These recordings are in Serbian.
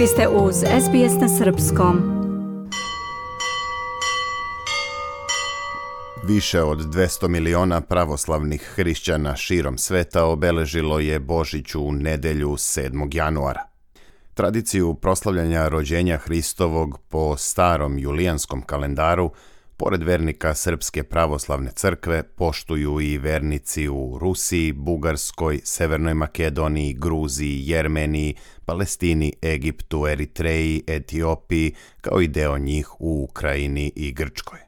Vi ste uz SBS na Srpskom. Više od 200 miliona pravoslavnih hrišćana širom sveta obeležilo je Božić u nedelju 7. januara. Tradiciju proslavljanja rođenja Hristovog po starom julijanskom kalendaru – Pored vernika Srpske pravoslavne crkve poštuju i vernici u Rusiji, Bugarskoj, Severnoj Makedoniji, Gruziji, Jermeniji, Palestini, Egiptu, Eritreji, Etiopiji, kao i deo njih u Ukrajini i Grčkoj.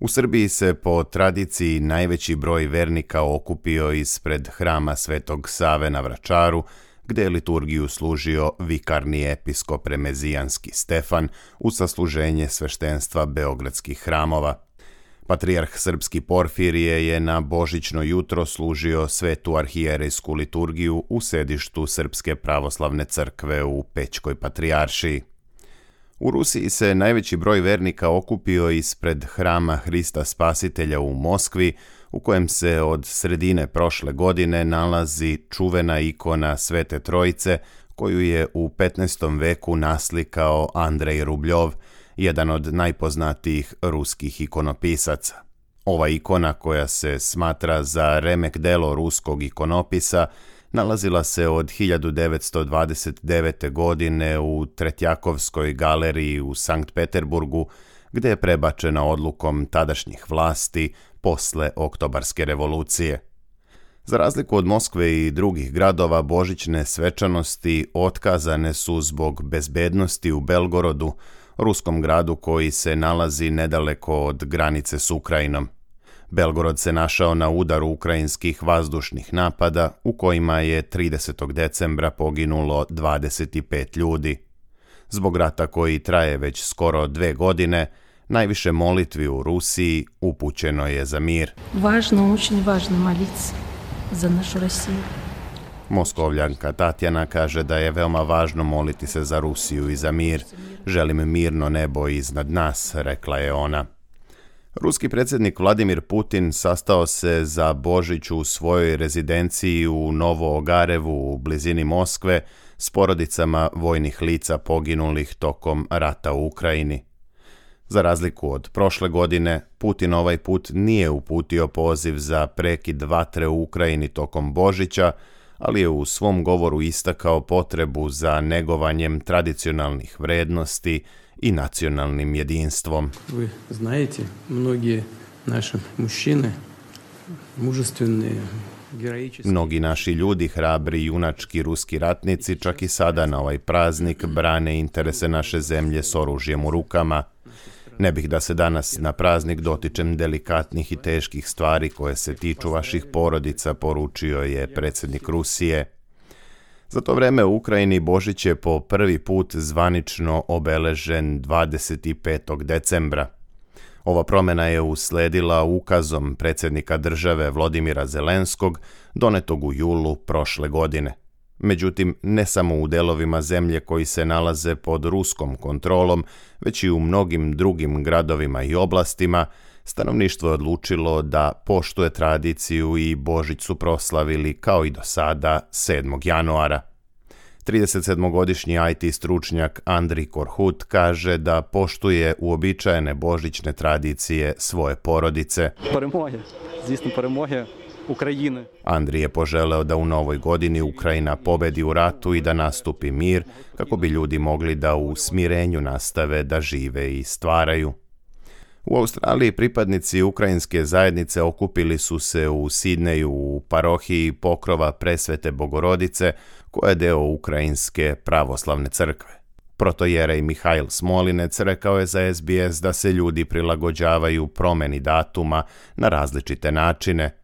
U Srbiji se po tradiciji najveći broj vernika okupio ispred hrama Svetog Save na Vračaru, gde je liturgiju služio vikarni episkop Remezijanski Stefan u sasluženje sveštenstva beogradskih hramova. Patrijarh srpski Porfirije je na božićno jutro služio svetu arhijerejsku liturgiju u sedištu Srpske pravoslavne crkve u Pećkoj patrijaršiji. U Rusiji se najveći broj vernika okupio ispred hrama Hrista Spasitelja u Moskvi u kojem se od sredine prošle godine nalazi čuvena ikona Svete Trojice koju je u 15. veku naslikao Andrej Rubljov, jedan od najpoznatijih ruskih ikonopisaca. Ova ikona koja se smatra za remek delo ruskog ikonopisa nalazila se od 1929. godine u Tretjakovskoj galeriji u Sankt Peterburgu, gde je prebačena odlukom tadašnjih vlasti posle oktobarske revolucije. Za razliku od Moskve i drugih gradova, božićne svečanosti otkazane su zbog bezbednosti u Belgorodu, ruskom gradu koji se nalazi nedaleko od granice s Ukrajinom. Belgorod se našao na udaru ukrajinskih vazdušnih napada u kojima je 30. decembra poginulo 25 ljudi. Zbog rata koji traje već skoro dve godine, Najviše molitvi u Rusiji upućeno je za mir. Važno, učin važno moliti se za našu Rusiju. Moskovljanka Tatjana kaže da je veoma važno moliti se za Rusiju i za mir. Želim mirno nebo iznad nas, rekla je ona. Ruski predsjednik Vladimir Putin sastao se za Božić u svojoj rezidenciji u Novoogarevu u blizini Moskve s porodicama vojnih lica poginulih tokom rata u Ukrajini. Za razliku od prošle godine, Putin ovaj put nije uputio poziv za prekid vatre u Ukrajini tokom Božića, ali je u svom govoru istakao potrebu za negovanjem tradicionalnih vrednosti i nacionalnim jedinstvom. Vi znajete, mnogi naši mušine, mužestveni, Mnogi naši ljudi, hrabri i junački ruski ratnici, čak i sada na ovaj praznik brane interese naše zemlje s oružjem u rukama – Ne bih da se danas na praznik dotičem delikatnih i teških stvari koje se tiču vaših porodica, poručio je predsednik Rusije. Za to vreme u Ukrajini Božić je po prvi put zvanično obeležen 25. decembra. Ova promena je usledila ukazom predsednika države Vladimira Zelenskog, donetog u julu prošle godine – međutim ne samo u delovima zemlje koji se nalaze pod ruskom kontrolom, već i u mnogim drugim gradovima i oblastima, stanovništvo je odlučilo da poštuje tradiciju i Božić su proslavili kao i do sada 7. januara. 37-godišnji IT stručnjak Andri Korhut kaže da poštuje uobičajene božićne tradicije svoje porodice. Перемоги, звісно, перемоги Ukrajine. Andri je poželeo da u novoj godini Ukrajina pobedi u ratu i da nastupi mir, kako bi ljudi mogli da u smirenju nastave da žive i stvaraju. U Australiji pripadnici ukrajinske zajednice okupili su se u Sidneju u parohiji pokrova Presvete Bogorodice, koja je deo Ukrajinske pravoslavne crkve. Protojerej Mihajl Smolinec rekao je za SBS da se ljudi prilagođavaju promeni datuma na različite načine,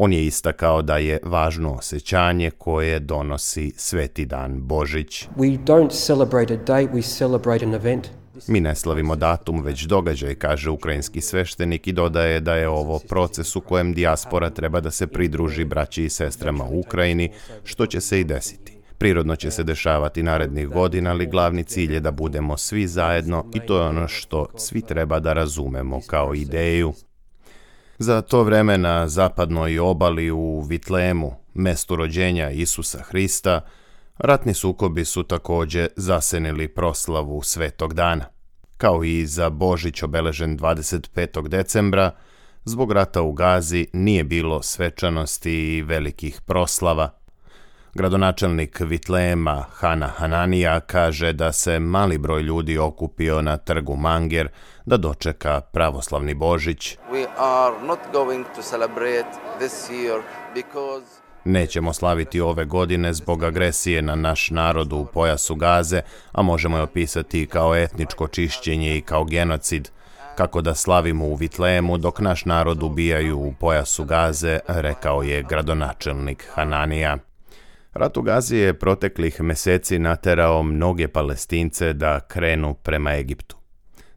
On je istakao da je važno osjećanje koje donosi sveti dan Božić. We don't celebrate a day, we celebrate an event. Mi ne slavimo datum, već događaj, kaže ukrajinski sveštenik i dodaje da je ovo proces u kojem dijaspora treba da se pridruži braći i sestrama u Ukrajini, što će se i desiti. Prirodno će se dešavati narednih godina, ali glavni cilj je da budemo svi zajedno i to je ono što svi treba da razumemo kao ideju. Za to vreme na zapadnoj obali u Vitlemu, mestu rođenja Isusa Hrista, ratni sukobi su takođe zasenili proslavu Svetog dana. Kao i za Božić obeležen 25. decembra, zbog rata u Gazi nije bilo svečanosti i velikih proslava. Gradonačelnik Vitlema Hana Hananija kaže da se mali broj ljudi okupio na trgu Manger da dočeka pravoslavni Božić. We are not going to Nećemo slaviti ove godine zbog agresije na naš narod u pojasu Gaze, a možemo je opisati kao etničko čišćenje i kao genocid. Kako da slavimo u Vitlemu dok naš narod ubijaju u pojasu Gaze, rekao je gradonačelnik Hananija. Rat u Gazi je proteklih meseci naterao mnoge palestince da krenu prema Egiptu.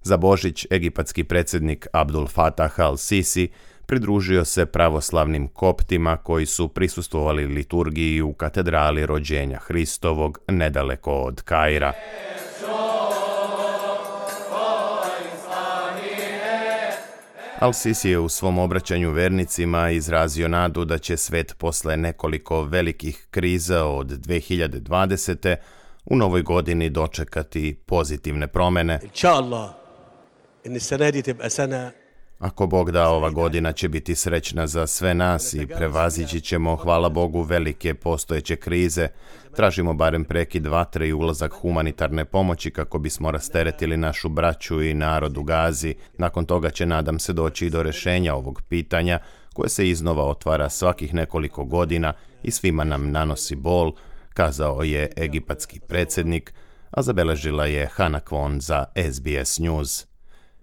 Za Božić egipatski predsjednik Abdul Fatah al-Sisi pridružio se pravoslavnim koptima koji su prisustvovali liturgiji u katedrali rođenja Hristovog nedaleko od Kaira. Al-Sisi je u svom obraćanju vernicima izrazio nadu da će svet posle nekoliko velikih kriza od 2020. u novoj godini dočekati pozitivne promene. Inshallah. السنة دي تبقى سنة Ako Bog da, ova godina će biti srećna za sve nas i prevazići ćemo, hvala Bogu, velike postojeće krize. Tražimo barem prekid vatre i ulazak humanitarne pomoći kako bismo rasteretili našu braću i narod u Gazi. Nakon toga će, nadam se, doći i do rešenja ovog pitanja koje se iznova otvara svakih nekoliko godina i svima nam nanosi bol, kazao je egipatski predsednik, a zabeležila je Hana Kvon za SBS News.